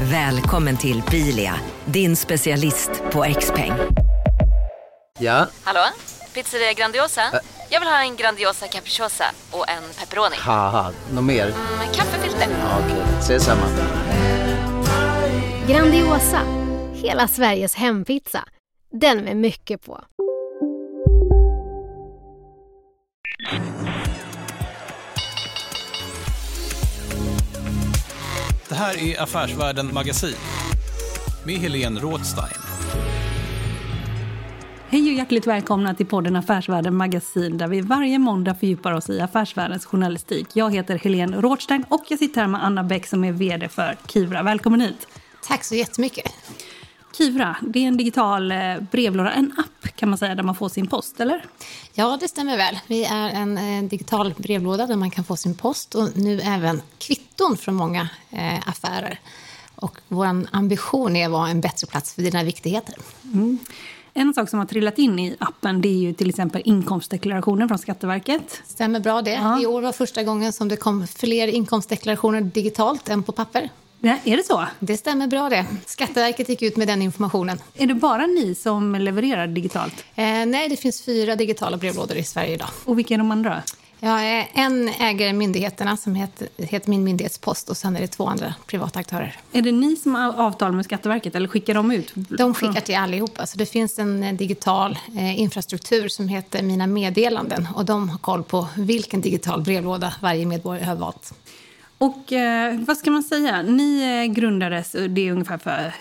Välkommen till Bilia, din specialist på XPeng. Ja, Hallå? Pizzeria Grandiosa? Jag vill ha en Grandiosa capriciosa och en pepperoni. något mer? Med kaffefilter. Ja, Okej, ses samma. Grandiosa, hela Sveriges hempizza. Den med mycket på. Det här är Affärsvärlden Magasin med Helene Rådstein. Hej och hjärtligt välkomna till podden Affärsvärlden Magasin där vi varje måndag fördjupar oss i affärsvärldens journalistik. Jag heter Helene Rådstein och jag sitter här med Anna Bäck som är vd för Kivra. Välkommen hit! Tack så jättemycket. Kivra, det är en digital eh, brevlåda, en app kan man säga där man får sin post, eller? Ja, det stämmer väl. Vi är en eh, digital brevlåda där man kan få sin post och nu även kvitton från många eh, affärer. Och vår ambition är att vara en bättre plats för dina viktigheter. En sak som har trillat in i appen det är ju till exempel inkomstdeklarationen från Skatteverket. Stämmer bra det. Ja. I år var första gången som det kom fler inkomstdeklarationer digitalt än på papper. Ja, är det så? Det stämmer bra det. Skatteverket gick ut med den informationen. Är det bara ni som levererar digitalt? Eh, nej, det finns fyra digitala brevlådor i Sverige idag. Och vilka är de andra? Ja, eh, en äger myndigheterna som heter, heter Min myndighetspost och sen är det två andra privata aktörer. Är det ni som har avtal med Skatteverket eller skickar de ut? De skickar till allihopa. Så det finns en eh, digital eh, infrastruktur som heter Mina meddelanden. Och de har koll på vilken digital brevlåda varje medborgare har valt. Och eh, vad ska man säga? Ni eh, grundades, eh, det är ungefär för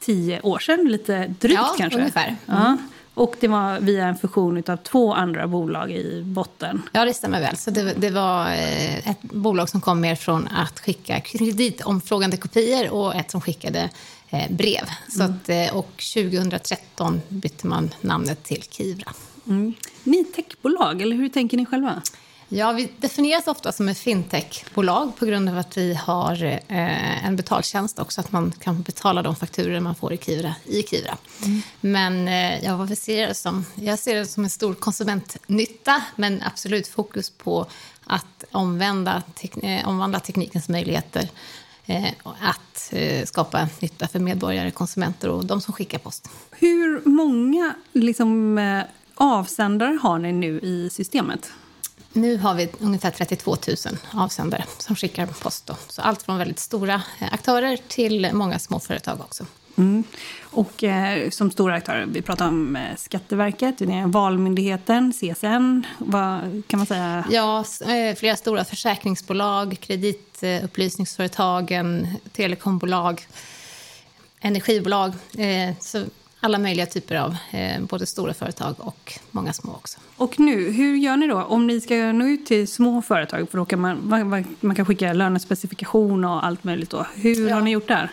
tio år sedan, lite drygt Ja, kanske? ungefär. Ja. Och det var via en fusion av två andra bolag i botten. Ja, det stämmer väl. Så det, det var eh, ett bolag som kom mer från att skicka kreditomfrågande kopior och ett som skickade brev. Så att, eh, och 2013 bytte man namnet till Kivra. Mm. Ni är techbolag, eller hur tänker ni själva? Ja, vi definieras ofta som ett fintechbolag på grund av att vi har eh, en betaltjänst också, att man kan betala de fakturor man får i Kivra i Kivra. Men eh, ja, vad vi ser det som? Jag ser det som en stor konsumentnytta, men absolut fokus på att omvända tek- eh, omvandla teknikens möjligheter att skapa nytta för medborgare, konsumenter och de som skickar post. Hur många liksom, avsändare har ni nu i systemet? Nu har vi ungefär 32 000 avsändare som skickar post. Då. Så allt från väldigt stora eh, aktörer till många småföretag också. Mm. Och eh, som stora aktörer, vi pratar om eh, Skatteverket, Valmyndigheten, CSN, vad kan man säga? Ja, eh, flera stora försäkringsbolag, kreditupplysningsföretagen, telekombolag, energibolag. Eh, Så alla möjliga typer av eh, både stora företag och många små också. Och nu, hur gör ni då? Om ni ska nå ut till små företag, för då kan man, man- kan skicka lönespecifikation och allt möjligt då. Hur Ja. har ni gjort där?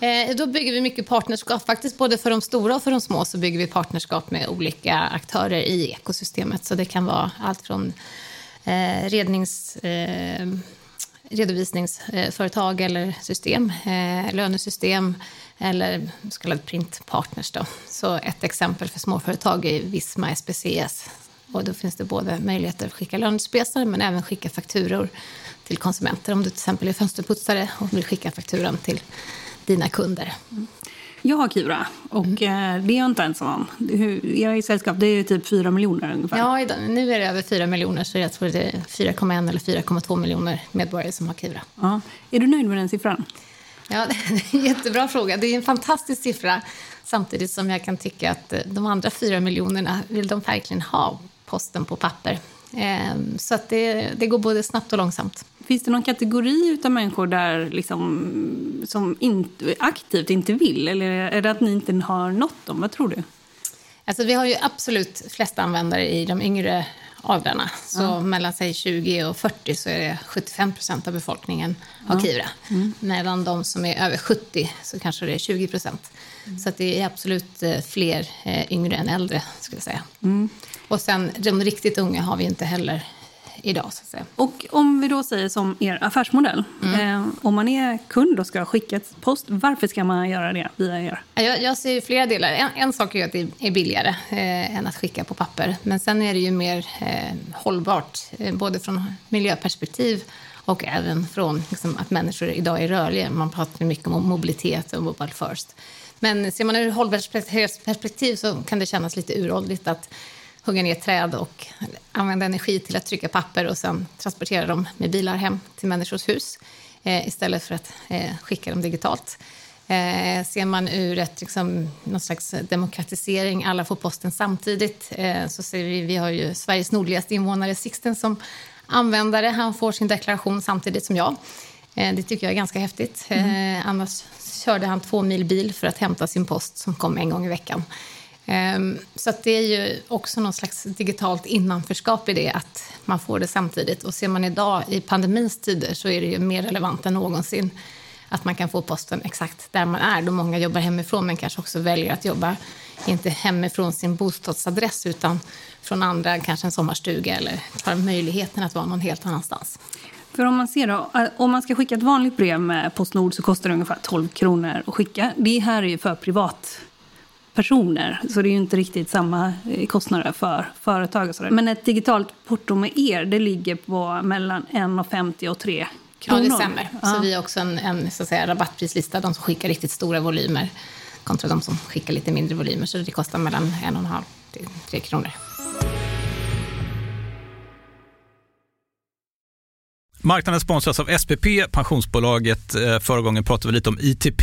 Eh, Då bygger vi mycket partnerskap. Faktiskt både för de stora och för de små så bygger vi partnerskap med olika aktörer i ekosystemet. Så det kan vara allt från eh, rednings, eh, redovisningsföretag eller system, eh, lönesystem eller så kallade printpartners. Då. Så ett exempel för småföretag är Visma SPCS. Och då finns det både möjligheter att skicka lönespesar men även skicka fakturor till konsumenter. Om du till exempel är fönsterputsare och vill skicka fakturan till dina kunder. Jag har Kivra och Mm. eh, det är jag inte ensam om. Jag är i sällskap, det är typ 4 miljoner ungefär. Ja, nu är det över 4 miljoner, så jag tror det är 4,1 eller 4,2 miljoner medborgare som har Kivra. Ja. Är du nöjd med den siffran? Ja, det är en jättebra fråga. Det är en fantastisk siffra. Samtidigt som jag kan tycka att eh, de andra 4 miljonerna vill de verkligen ha posten på papper. Ehm, Så att det, det går både snabbt och långsamt. Finns det någon kategori av människor där liksom, som inte, aktivt inte vill? Eller är det att ni inte har nått dem? Vad tror du? Alltså, vi har ju absolut flest användare i de yngre åldrarna. Så Ja. mellan säg 20 och 40 så är det 75 procent av befolkningen har Ja. Kivra. Mm. Medan de som är över 70 så kanske det är 20 procent. Så att det är absolut eh, fler eh, yngre än äldre, skulle jag säga. Mm. Och sen de riktigt unga har vi inte heller idag, så. Och om vi då säger som er affärsmodell. Eh, om man är kund och ska skicka ett post, varför ska man göra det via er? Ja, Jag, jag ser flera delar. En, en sak är att det är billigare eh, än att skicka på papper. Men sen är det ju mer eh, hållbart, eh, både från miljöperspektiv och även från liksom, att människor idag är rörliga. Man pratar mycket om mobilitet och mobile first. Men ser man ur hållbarhetsperspektiv så kan det kännas lite uråldrigt att hugga ner träd och använda energi till att trycka papper och sen transportera dem med bilar hem till människors hus eh, istället för att eh, skicka dem digitalt. Eh, ser man ur ett, liksom, någon slags demokratisering, alla får posten samtidigt, eh, så ser vi, vi har ju Sveriges nordligaste invånare, Sixten, som användare. Han får sin deklaration samtidigt som jag. Eh, det tycker jag är ganska häftigt. Eh, annars körde han två mil bil för att hämta sin post som kom en gång i veckan. Ehm, så att det är ju också någon slags digitalt innanförskap i det, att man får det samtidigt. Och ser man idag i pandemins tider så är det ju mer relevant än någonsin att man kan få posten exakt där man är, då många jobbar hemifrån men kanske också väljer att jobba, inte hemifrån sin bostadsadress utan från andra, kanske en sommarstuga eller har möjligheten att vara någon helt annanstans. För om man ser då, eh, om man ska skicka ett vanligt brev med Postnord så kostar det ungefär 12 kronor att skicka. Det här är ju för privat privatpersoner, så det är ju inte riktigt samma eh, kostnader för företag och sådär. Men ett digitalt porto med er, det ligger på mellan 1,50 och 3 kronor. Ja, det stämmer. Ja. Så vi har också en, en så att säga, rabattprislista, de som skickar riktigt stora volymer kontra de som skickar lite mindre volymer. Så det kostar mellan en och en halv till tre kronor. Marknaden sponsras av SPP, pensionsbolaget. Eh, Förra gången pratade vi lite om ITP.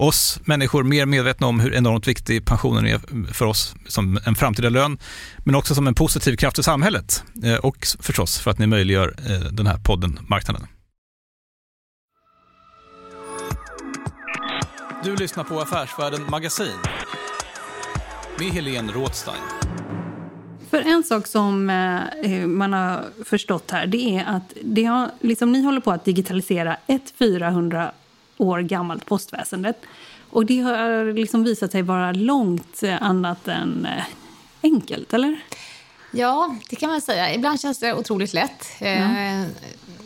oss människor mer medvetna om hur enormt viktig pensionen är för oss som en framtida lön, men också som en positiv kraft i samhället. Eh, och förstås för att ni möjliggör eh, den här podden Marknaden. Du lyssnar på Affärsvärlden Magasin med Helene Rådstein. För en sak som eh, man har förstått här, det är att det har, liksom, ni håller på att digitalisera ett 400 år gammalt postväsendet. Och det har liksom visat sig vara långt eh, annat än eh, enkelt, eller? Ja, det kan man säga. Ibland känns det otroligt lätt. Eh,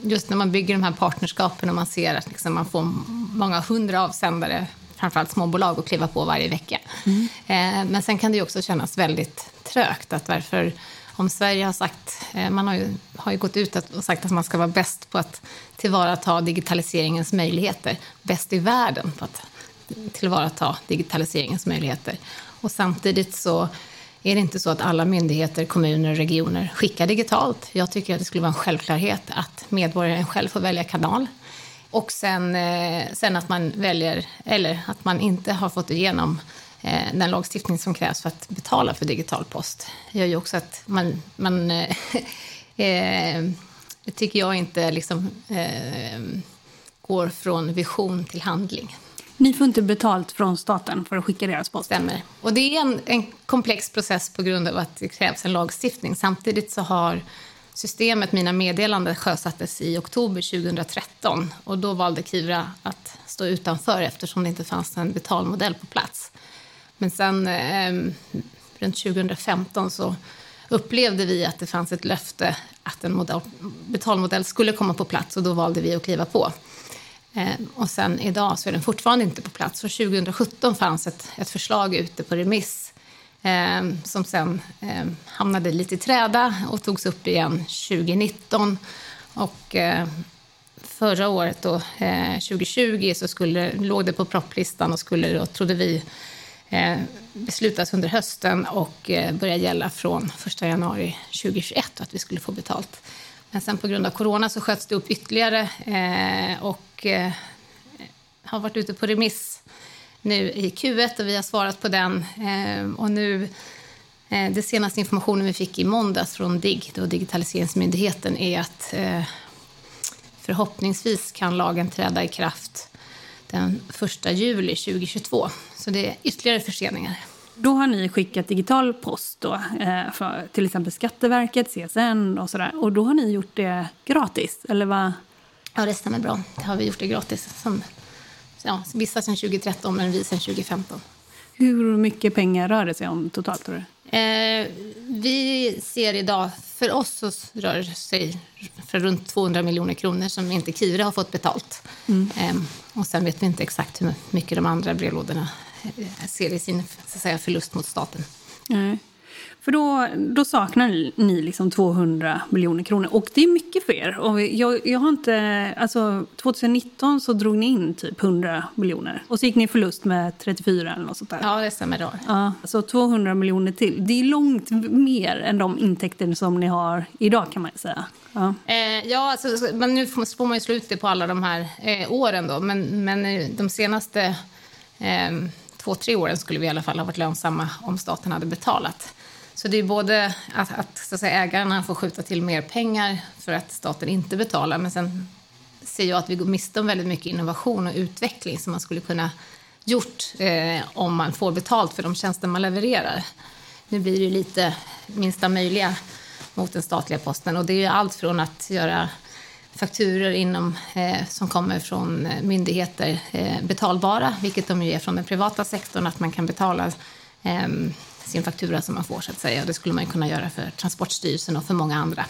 Just när man bygger de här partnerskapen och man ser att liksom man får många hundra avsändare, framförallt småbolag, att kliva på varje vecka. Eh, Men sen kan det också kännas väldigt trögt. Att varför om Sverige har sagt, eh, man har ju, har ju gått ut och sagt att man ska vara bäst på att tillvarata digitaliseringens möjligheter, bäst i världen på att tillvarata digitaliseringens möjligheter. Och samtidigt så är det inte så att alla myndigheter, kommuner och regioner skickar digitalt. Jag tycker att det skulle vara en självklarhet att medborgaren själv får välja kanal. Och sen, eh, sen att man väljer, eller att man inte har fått igenom den lagstiftning som krävs för att betala för digital post. Det gör ju också att man, man eh, eh tycker jag inte liksom, eh, går från vision till handling. Ni får inte betalt från staten för att skicka deras post? Stämmer. Och det är en, en komplex process på grund av att det krävs en lagstiftning. Samtidigt så har systemet Mina meddelanden sjösattes i oktober 2013 och då valde Kivra att stå utanför eftersom det inte fanns en betalmodell på plats. Men sen eh, runt 2015 så upplevde vi att det fanns ett löfte att en modell, betalmodell skulle komma på plats och då valde vi att kliva på. Eh, och sen idag så är den fortfarande inte på plats. För 2017 fanns ett, ett förslag ute på remiss eh, som sen eh, hamnade lite i träda och togs upp igen 2019. Och eh, förra året, då, eh, 2020, så skulle, låg det på propplistan och skulle då, trodde vi, Eh, beslutas under hösten och eh, börja gälla från 1 januari 2021 att vi skulle få betalt. Men sen på grund av corona så sköts det upp ytterligare eh, och har varit ute på remiss nu i Q1 och vi har svarat på den. Och nu, det senaste informationen vi fick i måndags från DIGG, då Digitaliseringsmyndigheten, är att förhoppningsvis kan lagen träda i kraft den 1 juli 2022. Så det är ytterligare förseningar. Då har ni skickat digital post då, eh, för till exempel Skatteverket, CSN och sådär. Och då har ni gjort det gratis, eller vad? Ja, det stämmer bra. Det har vi gjort det gratis. Som, ja, vissa sedan 2013, men vi sedan 2015. Hur mycket pengar rör det sig om totalt? Tror du? Eh, vi ser idag, för oss så rör det sig för runt 200 miljoner kronor som inte Kivra har fått betalt. Mm. Eh, och sen vet vi inte exakt hur mycket de andra brevlådorna ser i sin så att säga, förlust mot staten. Nej. För då, då saknar ni liksom 200 miljoner kronor. Och det är mycket för er. Och jag, jag har inte, alltså, 2019 så drog ni in typ 100 miljoner. Och så gick ni förlust med 34 eller något sånt där. Ja, det stämmer. Då. Ja, så 200 miljoner till. Det är långt mer än de intäkter som ni har idag kan man säga. Ja, eh, ja alltså, men nu får man ju slutet på alla de här eh, åren då. Men, men eh, de senaste eh, två, tre åren skulle vi i alla fall ha varit lönsamma om staten hade betalat. Så det är både att, att, så att säga, ägarna får skjuta till mer pengar för att staten inte betalar, men sen ser jag att vi går miste om väldigt mycket innovation och utveckling som man skulle kunna gjort eh, om man får betalt för de tjänster man levererar. Nu blir det ju lite minsta möjliga mot den statliga posten och det är ju allt från att göra fakturer inom, eh, som kommer från eh, myndigheter eh, betalbara, vilket de ju är från den privata sektorn, att man kan betala eh, sin faktura som man får, så att säga. Det skulle man kunna göra för Transportstyrelsen och för många andra.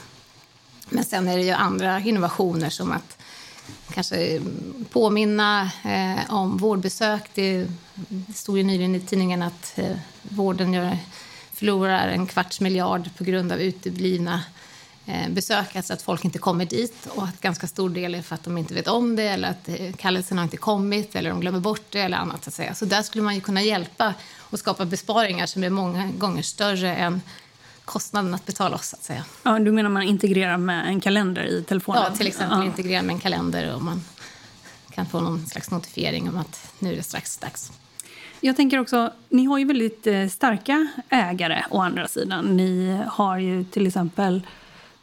Men sen är det ju andra innovationer som att kanske påminna eh, om vårdbesök. Det stod ju nyligen i tidningen att eh, vården gör, förlorar en kvarts miljard på grund av uteblivna Eh, besök, alltså att folk inte kommer dit och att ganska stor del är för att de inte vet om det eller att eh, kallelsen har inte kommit eller de glömmer bort det eller annat. Så, att säga. så där skulle man ju kunna hjälpa och skapa besparingar som är många gånger större än kostnaden att betala oss. Att säga. Ja, du menar man integrerar med en kalender i telefonen? Ja, till exempel ja. integrera med en kalender och man kan få någon slags notifiering om att nu är det strax dags. Jag tänker också, ni har ju väldigt eh, starka ägare å andra sidan. Ni har ju till exempel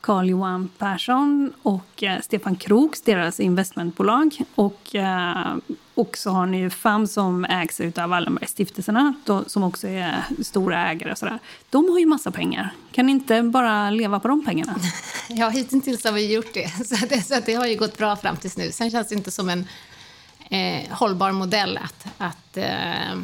Carl-Johan Persson och eh, Stefan Kroks, deras investmentbolag. Och, eh, och så har ni ju FAM som ägs av Wallenbergstiftelserna, som också är stora ägare. Och sådär. De har ju massa pengar. Kan ni inte bara leva på de pengarna? Ja, hittills har vi gjort det. Så det, så det har ju gått bra fram tills nu. Sen känns det inte som en eh, hållbar modell att, att eh,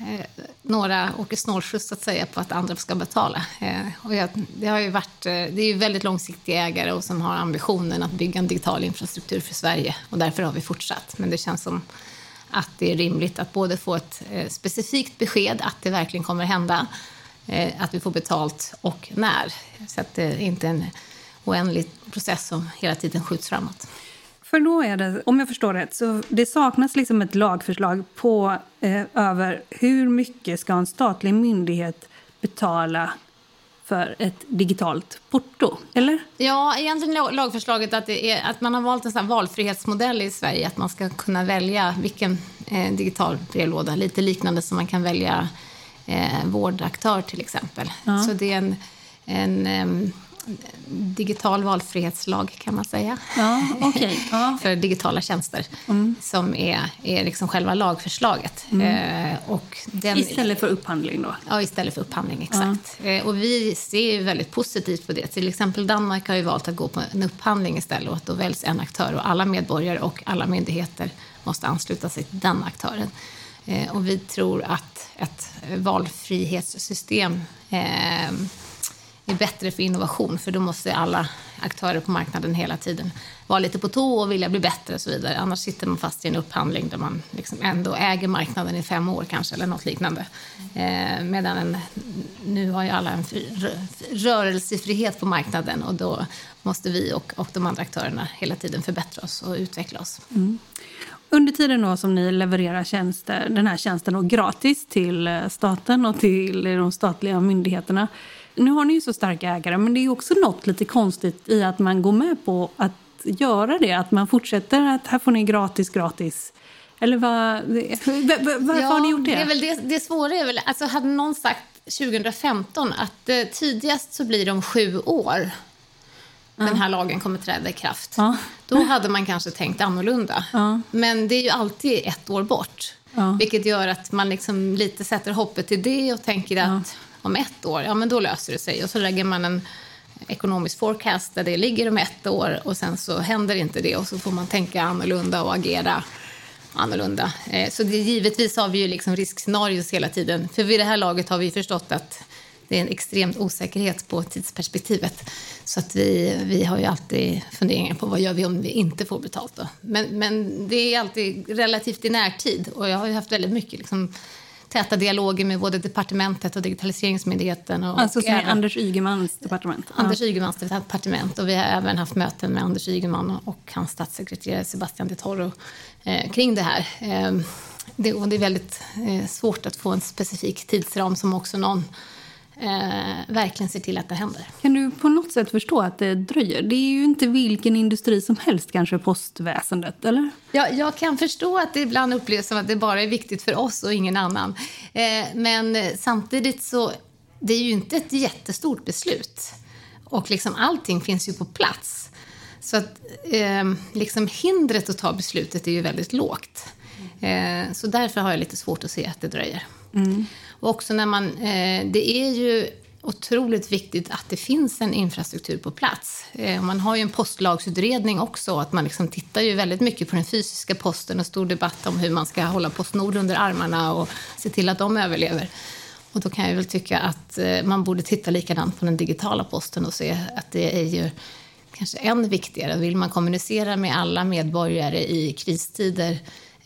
Eh, några åker snålskjuts att säga på att andra ska betala. Eh, och jag, det, har ju varit, eh, det är ju väldigt långsiktiga ägare och som har ambitionen att bygga en digital infrastruktur för Sverige och därför har vi fortsatt. Men det känns som att det är rimligt att både få ett eh, specifikt besked att det verkligen kommer hända eh, att vi får betalt och när. Så att det inte är en oändlig process som hela tiden skjuts framåt. För då är det, om jag förstår rätt, så det saknas liksom ett lagförslag på eh, över hur mycket ska en statlig myndighet betala för ett digitalt porto, eller? Ja, egentligen lagförslaget att, är, att man har valt en sån valfrihetsmodell i Sverige, att man ska kunna välja vilken eh, digital brevlåda, lite liknande som man kan välja eh, vårdaktör till exempel. Ja. Så det är en, en digital valfrihetslag kan man säga. Ja, okay. ja. för digitala tjänster mm. som är, är liksom själva lagförslaget. Mm. Eh, och den, istället för upphandling då? Ja, istället för upphandling, exakt. Ja. Eh, och vi ser väldigt positivt på det. Till exempel Danmark har ju valt att gå på en upphandling istället och att då väljs en aktör och alla medborgare och alla myndigheter måste ansluta sig till den aktören. Eh, och vi tror att ett valfrihetssystem eh, är bättre för innovation för då måste alla aktörer på marknaden hela tiden vara lite på tå och vilja bli bättre och så vidare. Annars sitter man fast i en upphandling där man liksom ändå äger marknaden i fem år kanske eller något liknande. Eh, medan en, nu har ju alla en rörelsefrihet på marknaden och då måste vi och, och de andra aktörerna hela tiden förbättra oss och utveckla oss. Mm. Under tiden då som ni levererar tjänster, den här tjänsten då gratis till eh, staten och till de statliga myndigheterna nu har ni ju så starka ägare, men det är också något lite konstigt i att man går med på att göra det. Att man fortsätter att här får ni gratis, gratis. Eller vad, varför ja, har ni gjort det? Det, är väl det, det svåra är väl, alltså hade någon sagt 2015 att eh, tidigast så blir det om sju år ja. den här lagen kommer träda i kraft. Ja. Då hade man kanske tänkt annorlunda. Ja. Men det är ju alltid ett år bort. Vilket gör att man liksom lite sätter hoppet till det och tänker att om ett år, ja men då löser det sig. Och så lägger man en ekonomisk forecast där det ligger om ett år och sen så händer inte det och så får man tänka annorlunda och agera annorlunda. Eh, så det, givetvis har vi ju liksom riskscenarios hela tiden. För vid det här laget har vi förstått att det är en extrem osäkerhet på tidsperspektivet. Så att vi, vi har ju alltid funderingar på vad gör vi om vi inte får betalt. Då. Men, men det är alltid relativt i närtid och jag har ju haft väldigt mycket liksom, täta dialoger med både departementet och digitaliseringsmyndigheten. Och alltså även, Anders Ygemans departement? Anders Ygemans departement. Och vi har även haft möten med Anders Ygeman och hans statssekreterare Sebastian de Toro eh, kring det här. Eh, det, och det är väldigt eh, svårt att få en specifik tidsram som också någon eh, verkligen ser till att det händer. Kan du på något sätt förstå att det dröjer? Det är ju inte vilken industri som helst, kanske postväsendet, eller? Ja, jag kan förstå att det ibland upplevs som att det bara är viktigt för oss och ingen annan. Eh, men samtidigt så, det är ju inte ett jättestort beslut. Och liksom allting finns ju på plats. Så att eh, liksom hindret att ta beslutet är ju väldigt lågt. Eh, så därför har jag lite svårt att se att det dröjer. Mm. Och också när man, eh, det är ju otroligt viktigt att det finns en infrastruktur på plats. Eh, man har ju en postlagsutredning också, att man liksom tittar ju väldigt mycket på den fysiska posten och stor debatt om hur man ska hålla Postnord under armarna och se till att de överlever. Och då kan jag väl tycka att eh, man borde titta likadant på den digitala posten och se att det är ju kanske än viktigare. Vill man kommunicera med alla medborgare i kristider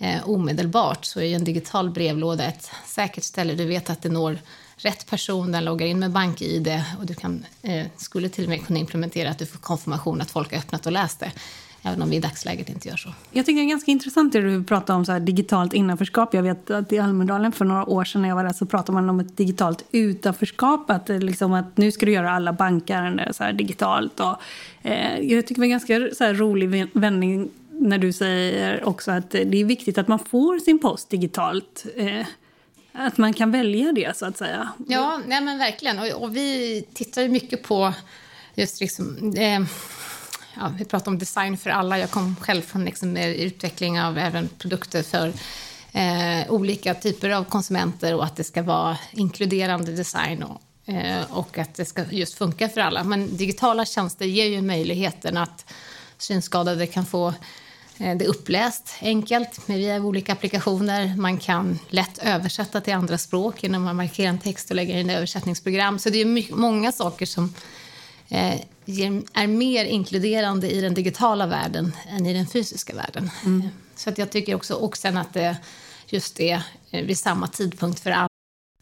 eh, omedelbart så är en digital brevlåda ett säkert ställe. Du vet att det når rätt person, den loggar in med bank-id och du kan, eh, skulle till och med kunna implementera att du får konfirmation att folk har öppnat och läst det. Även om vi i dagsläget inte gör så. Jag tycker det är ganska intressant det du pratar om så här, digitalt innanförskap. Jag vet att i Almedalen för några år sedan när jag var där så pratade man om ett digitalt utanförskap. Att, eh, liksom, att nu ska du göra alla bankärenden så digitalt. Och, eh, jag tycker det var en ganska så här, rolig vändning när du säger också att det är viktigt att man får sin post digitalt. Eh, att man kan välja det, så att säga. Ja, nej men verkligen. Och, och vi tittar ju mycket på just liksom... Eh, ja, vi pratar om design för alla. Jag kom själv från liksom, utveckling av även produkter för eh, olika typer av konsumenter och att det ska vara inkluderande design och, eh, och att det ska just funka för alla. Men digitala tjänster ger ju möjligheten att synskadade kan få Eh, det är uppläst enkelt med via olika applikationer. Man kan lätt översätta till andra språk genom att markera en text och lägga in i översättningsprogram. Så det är många saker som eh, är mer inkluderande i den digitala världen än i den fysiska världen. Mm. Så att jag tycker också och sen att det just är vid samma tidpunkt för alla Eh,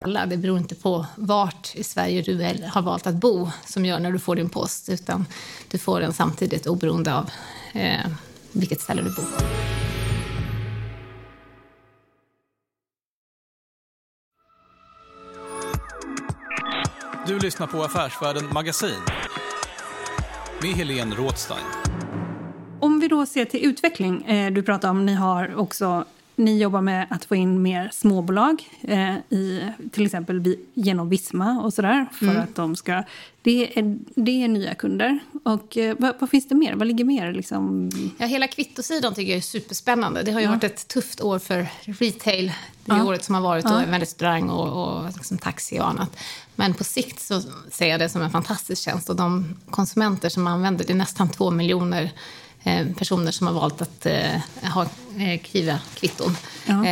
Det beror inte på vart i Sverige du har valt att bo som gör när du får din post, utan du får den samtidigt oberoende av eh, vilket ställe du bor på. Du lyssnar på Affärsvärlden Magasin med Helene Rådstein. Om vi då ser till utveckling, eh, du pratar om ni har också ni jobbar med att få in mer småbolag, eh, i, till exempel genom Visma och sådär. För mm. att de ska, det, är, det är nya kunder. Och eh, vad, vad, finns det mer? Vad ligger mer? Liksom? Ja, hela kvittosidan tycker jag är superspännande. Det har ju ja. varit ett tufft år för retail det ja. året som har varit, ja. med restaurang och, och liksom taxi och annat. Men på sikt så ser jag det som en fantastisk tjänst och de konsumenter som använder, det är nästan två miljoner personer som har valt att eh, ha eh, Kiva-kvitton. Ja.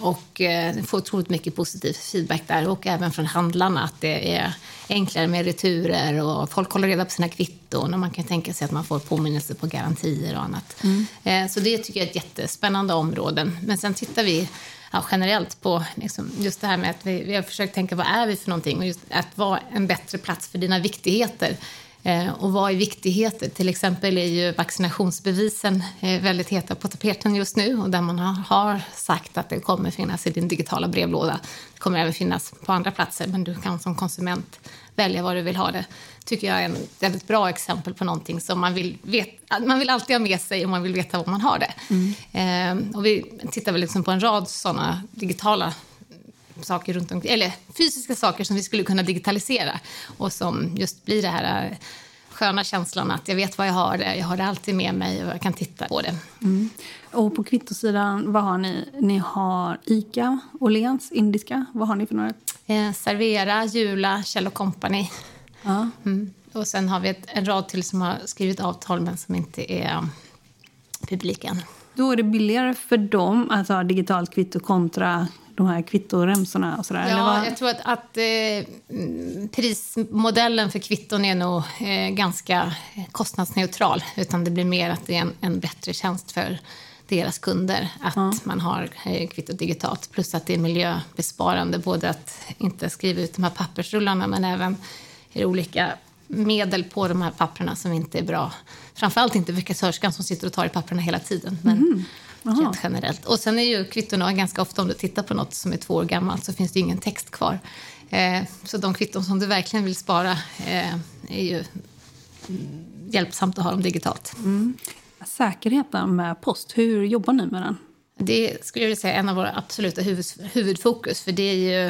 och får otroligt mycket positiv feedback där och även från handlarna att det är enklare med returer och folk håller reda på sina kvitton och man kan tänka sig att man får påminnelser på garantier och annat. Mm. så det tycker jag är ett jättespännande område. Men sen tittar vi ja, generellt på liksom, just det här med att vi, vi har försökt tänka vad är vi för någonting och just att vara en bättre plats för dina viktigheter. Eh, och vad är viktigheter? Till exempel är ju vaccinationsbevisen eh, väldigt heta på tapeten just nu och där man har sagt att det kommer finnas i din digitala brevlåda. Det kommer även finnas på andra platser, men du kan som konsument välja var du vill ha det. tycker jag är ett väldigt bra exempel på någonting som man vill, veta, man vill alltid ha med sig och man vill veta var man har det. Mm. Eh, och vi tittar väl liksom på en rad sådana digitala saker runt omkring, eller fysiska saker som vi skulle kunna digitalisera och som just blir det här äh, sköna känslan att jag vet vad jag har jag har det alltid med mig och jag kan titta på det. Mm. Och på kvittosidan, vad har ni? Ni har ICA, Åhléns, Indiska. Vad har ni för några? Eh, Servera, Jula, Kjell Company. Ja. Mm. Och sen har vi ett, en rad till som har skrivit avtal men som inte är publiken. Då är det billigare för dem att ha digitalt kvitto kontra de här kvittoremsorna och sådär? Ja, jag tror att, att eh, prismodellen för kvitton är nog eh, ganska kostnadsneutral. Utan det blir mer att det är en, en bättre tjänst för deras kunder att ja. man har eh, kvittot digitalt. Plus att det är miljöbesparande, både att inte skriva ut de här pappersrullarna men även olika medel på de här papperna som inte är bra. Framförallt inte för kassörskan som sitter och tar i papperna hela tiden. Men mm. Rent generellt. Och sen är ju kvittona ganska ofta, om du tittar på något som är två år gammalt, så finns det ingen text kvar. Eh, så de kvitton som du verkligen vill spara eh, är ju hjälpsamt att ha dem digitalt. Mm. Säkerheten med post, hur jobbar ni med den? Det skulle jag vilja säga är en av våra absoluta huvud, huvudfokus. För det är ju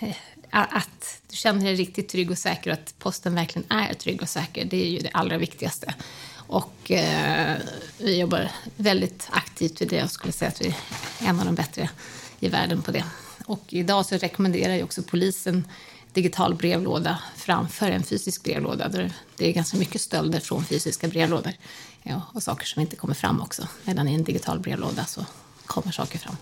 eh, att du känner dig riktigt trygg och säker och att posten verkligen är trygg och säker. Det är ju det allra viktigaste. Och eh, vi jobbar väldigt aktivt med det. Jag skulle säga att vi är en av de bättre i världen på det. Och idag så rekommenderar ju också polisen digital brevlåda framför en fysisk brevlåda. Där det är ganska mycket stölder från fysiska brevlådor ja, och saker som inte kommer fram också. Medan i en digital brevlåda så kommer saker fram.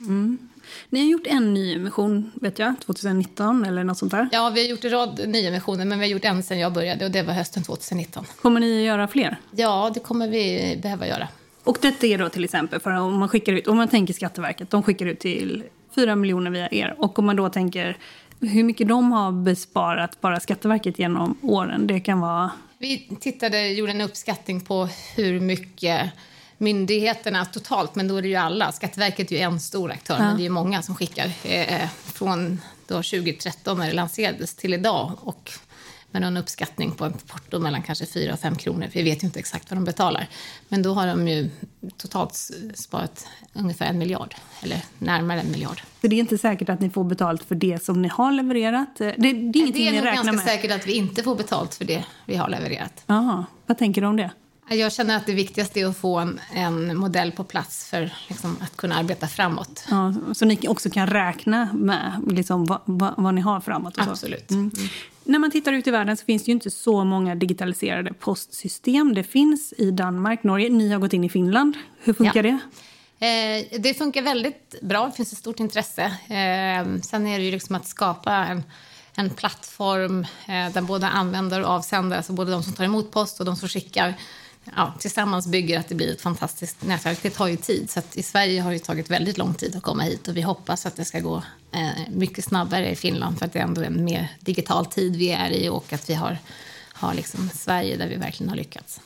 Mm. Ni har gjort en nyemission, vet jag, 2019 eller något sånt där. Ja, vi har gjort en rad nyemissioner, men vi har gjort en sen jag började och det var hösten 2019. Kommer ni göra fler? Ja, det kommer vi behöva göra. Och detta är då till exempel för om man skickar ut, om man tänker Skatteverket, de skickar ut till 4 miljoner via er. Och om man då tänker hur mycket de har besparat bara Skatteverket genom åren, det kan vara... Vi tittade, gjorde en uppskattning på hur mycket myndigheterna totalt, men då är det ju alla. Skatteverket är ju en stor aktör, ja. men det är många som skickar. Eh, från då 2013 när det lanserades till idag. Och med någon uppskattning på ett porto mellan kanske 4 och 5 kronor. Vi vet ju inte exakt vad de betalar. Men då har de ju totalt sparat ungefär en miljard, eller närmare en miljard. Så det är inte säkert att ni får betalt för det som ni har levererat? Det, det är ingenting det är ni räknar med? Det är ganska säkert att vi inte får betalt för det vi har levererat. Jaha, vad tänker du om det? Jag känner att det viktigaste är att få en, en modell på plats för liksom, att kunna arbeta framåt. Ja, så ni också kan räkna med liksom, vad, vad, vad ni har framåt? Absolut. Mm. Mm. När man tittar ut i världen så finns det ju inte så många digitaliserade postsystem. Det finns i Danmark, Norge. Ni har gått in i Finland. Hur funkar ja. det? Eh, det funkar väldigt bra. Det finns ett stort intresse. Eh, sen är det ju liksom att skapa en en plattform eh, där både användare och avsändare, alltså både de som tar emot post och de som skickar, ja, tillsammans bygger att det blir ett fantastiskt nätverk. Det tar ju tid. Så I Sverige har det tagit väldigt lång tid att komma hit och vi hoppas att det ska gå eh, mycket snabbare i Finland för att det är ändå en mer digital tid vi är i och att vi har, har liksom Sverige där vi verkligen har lyckats.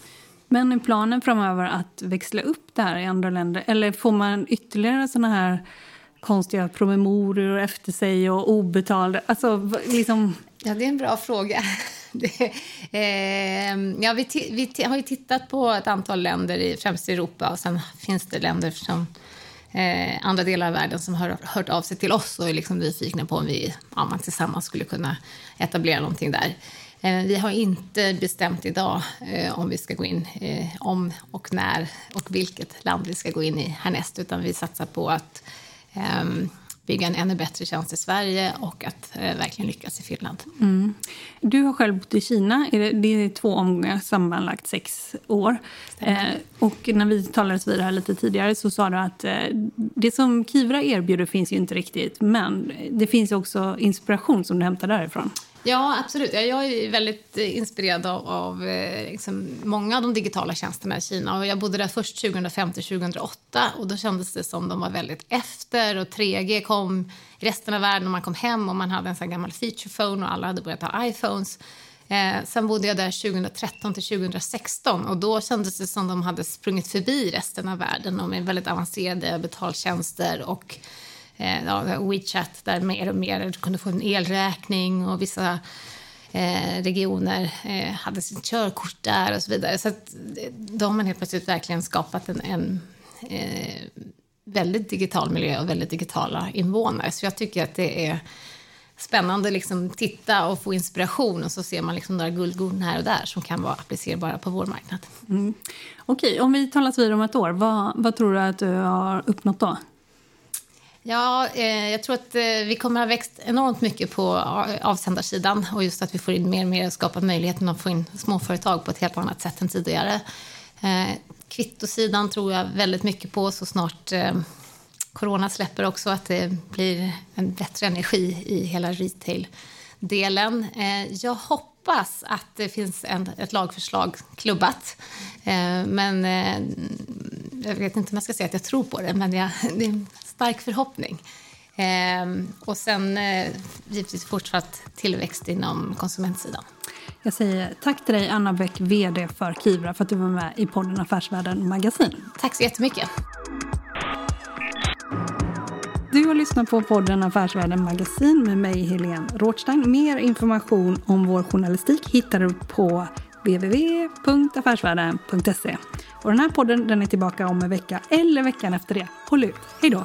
Men är planen framöver att växla upp det här i andra länder? Eller får man ytterligare såna här konstiga promemorior efter sig och obetalda... Alltså, liksom... Ja, det är en bra fråga. Det, eh, ja, vi, vi har ju tittat på ett antal länder, i, främst i Europa. och Sen finns det länder som eh, andra delar av världen som har hört av sig till oss och är liksom nyfikna på om vi ja, man tillsammans skulle kunna etablera någonting där. Eh, vi har inte bestämt idag eh, om vi ska gå in, eh, om och när och vilket land vi ska gå in i härnäst, utan vi satsar på att ehm, bygga en ännu bättre tjänst i Sverige och att eh, verkligen lyckas i Finland. Mm. Du har själv bott i Kina. Det är två omgångar, sammanlagt sex år. Eh, och när vi talades vid det här lite tidigare så sa du att eh, det som Kivra erbjuder finns ju inte riktigt men det finns också inspiration som du hämtar därifrån. Ja, absolut. Jag är väldigt eh, inspirerad av, av eh, liksom, många av de digitala tjänsterna i Kina. Och jag bodde där först 2005-2008 och då kändes det som de var väldigt efter. Och 3G kom i resten av världen och man kom hem och man hade en sån gammal feature phone och alla hade börjat ha iPhones. Eh, sen bodde jag där 2013 till 2016 och då kändes det som de hade sprungit förbi resten av världen och med väldigt avancerade betaltjänster och eh, ja, WeChat där mer och mer du kunde få en elräkning och vissa eh, regioner eh, hade sitt körkort där och så vidare. Så att, eh, de har helt plötsligt verkligen skapat en, en eh, väldigt digital miljö och väldigt digitala invånare. Så jag tycker att det är spännande att liksom titta och få inspiration och så ser man liksom några guldkorn här och där som kan vara applicerbara på vår marknad. Mm. Okej, om vi talas vid om ett år, vad, vad tror du att du har uppnått då? Ja, eh, jag tror att eh, vi kommer att ha växt enormt mycket på eh, avsändarsidan och just att vi får in mer och mer och skapar möjligheten att få in småföretag på ett helt annat sätt än tidigare. Eh, kvittosidan tror jag väldigt mycket på så snart eh, corona släpper också, att det blir en bättre energi i hela retail-delen. Eh, jag hoppas att det finns en, ett lagförslag klubbat. Eh, men eh, jag vet inte om jag ska säga att jag tror på det, men jag, det är stark förhoppning. Eh, och sen eh, givetvis fortsatt tillväxt inom konsumentsidan. Jag säger tack till dig, Anna Bäck, vd för Kivra, för att du var med i podden Affärsvärlden Magasin. Tack så jättemycket. Du har lyssnat på podden Affärsvärlden Magasin med mig, Helene Rådstein. Mer information om vår journalistik hittar du på www.affärsvärlden.se. Och den här podden den är tillbaka om en vecka eller veckan efter det. Håll ut. Hej då!